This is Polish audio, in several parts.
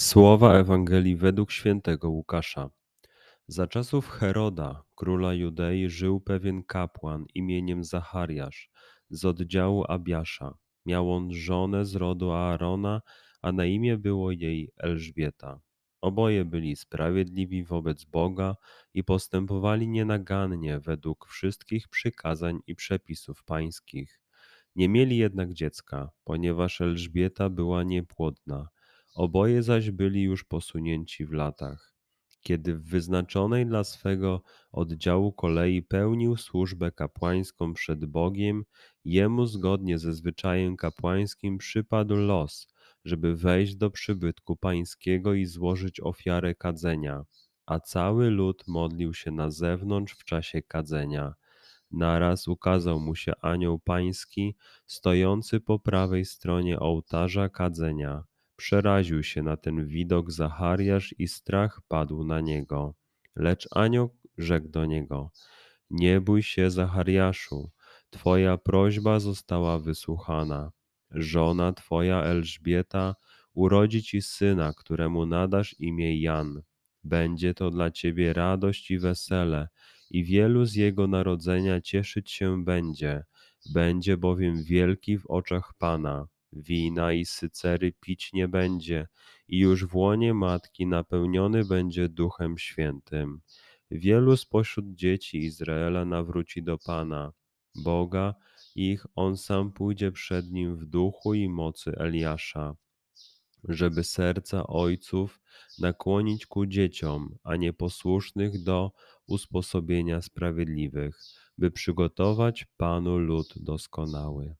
Słowa Ewangelii według świętego Łukasza. Za czasów Heroda, króla Judei, żył pewien kapłan imieniem Zachariasz z oddziału Abiasza. Miał on żonę z rodu Aarona, a na imię było jej Elżbieta. Oboje byli sprawiedliwi wobec Boga i postępowali nienagannie według wszystkich przykazań i przepisów pańskich. Nie mieli jednak dziecka, ponieważ Elżbieta była niepłodna Oboje zaś byli już posunięci w latach. Kiedy w wyznaczonej dla swego oddziału kolei pełnił służbę kapłańską przed Bogiem, jemu zgodnie ze zwyczajem kapłańskim przypadł los, żeby wejść do przybytku pańskiego i złożyć ofiarę kadzenia, a cały lud modlił się na zewnątrz w czasie kadzenia. Naraz ukazał mu się anioł pański, stojący po prawej stronie ołtarza kadzenia. Przeraził się na ten widok Zachariasz i strach padł na niego. Lecz anioł rzekł do niego: Nie bój się, Zachariaszu, twoja prośba została wysłuchana. Żona twoja Elżbieta urodzi ci syna, któremu nadasz imię Jan. Będzie to dla ciebie radość i wesele, i wielu z jego narodzenia cieszyć się będzie. Będzie bowiem wielki w oczach Pana wina i sycery pić nie będzie i już w łonie matki napełniony będzie Duchem Świętym. Wielu spośród dzieci Izraela nawróci do Pana, Boga ich, On sam pójdzie przed nim w duchu i mocy Eliasza, żeby serca ojców nakłonić ku dzieciom, a nieposłusznych do usposobienia sprawiedliwych, by przygotować Panu lud doskonały.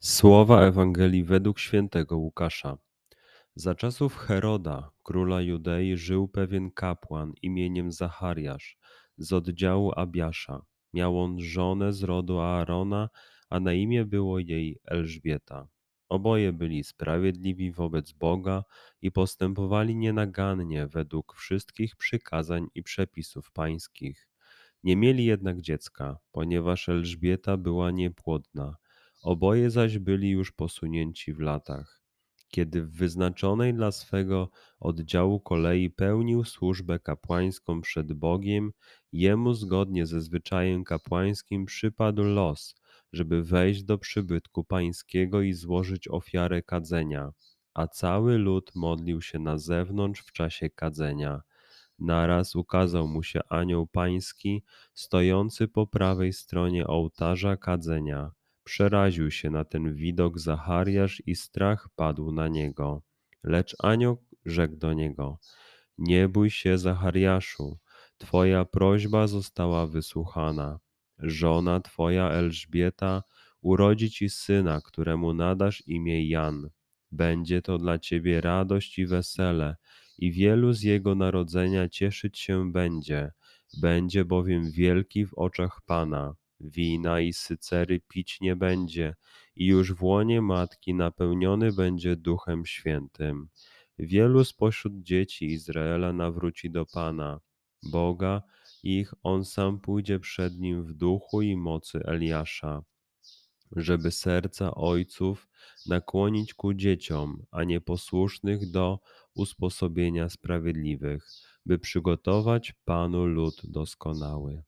Słowa Ewangelii według świętego Łukasza. Za czasów Heroda, króla Judei, żył pewien kapłan imieniem Zachariasz z oddziału Abiasza. Miał on żonę z rodu Aarona, a na imię było jej Elżbieta. Oboje byli sprawiedliwi wobec Boga i postępowali nienagannie według wszystkich przykazań i przepisów pańskich. Nie mieli jednak dziecka, ponieważ Elżbieta była niepłodna Oboje zaś byli już posunięci w latach. Kiedy w wyznaczonej dla swego oddziału kolei pełnił służbę kapłańską przed Bogiem, jemu zgodnie ze zwyczajem kapłańskim przypadł los, żeby wejść do przybytku pańskiego i złożyć ofiarę kadzenia, a cały lud modlił się na zewnątrz w czasie kadzenia. Naraz ukazał mu się anioł pański, stojący po prawej stronie ołtarza kadzenia. Przeraził się na ten widok Zachariasz i strach padł na niego. Lecz anioł rzekł do niego: Nie bój się, Zachariaszu, twoja prośba została wysłuchana. Żona twoja Elżbieta urodzi ci syna, któremu nadasz imię Jan. Będzie to dla ciebie radość i wesele, i wielu z jego narodzenia cieszyć się będzie. Będzie bowiem wielki w oczach Pana. Wina i sycery pić nie będzie, i już w łonie matki napełniony będzie Duchem Świętym. Wielu spośród dzieci Izraela nawróci do Pana, Boga ich, On sam pójdzie przed nim w duchu i mocy Eliasza, żeby serca ojców nakłonić ku dzieciom, a nieposłusznych do usposobienia sprawiedliwych, by przygotować Panu lud doskonały.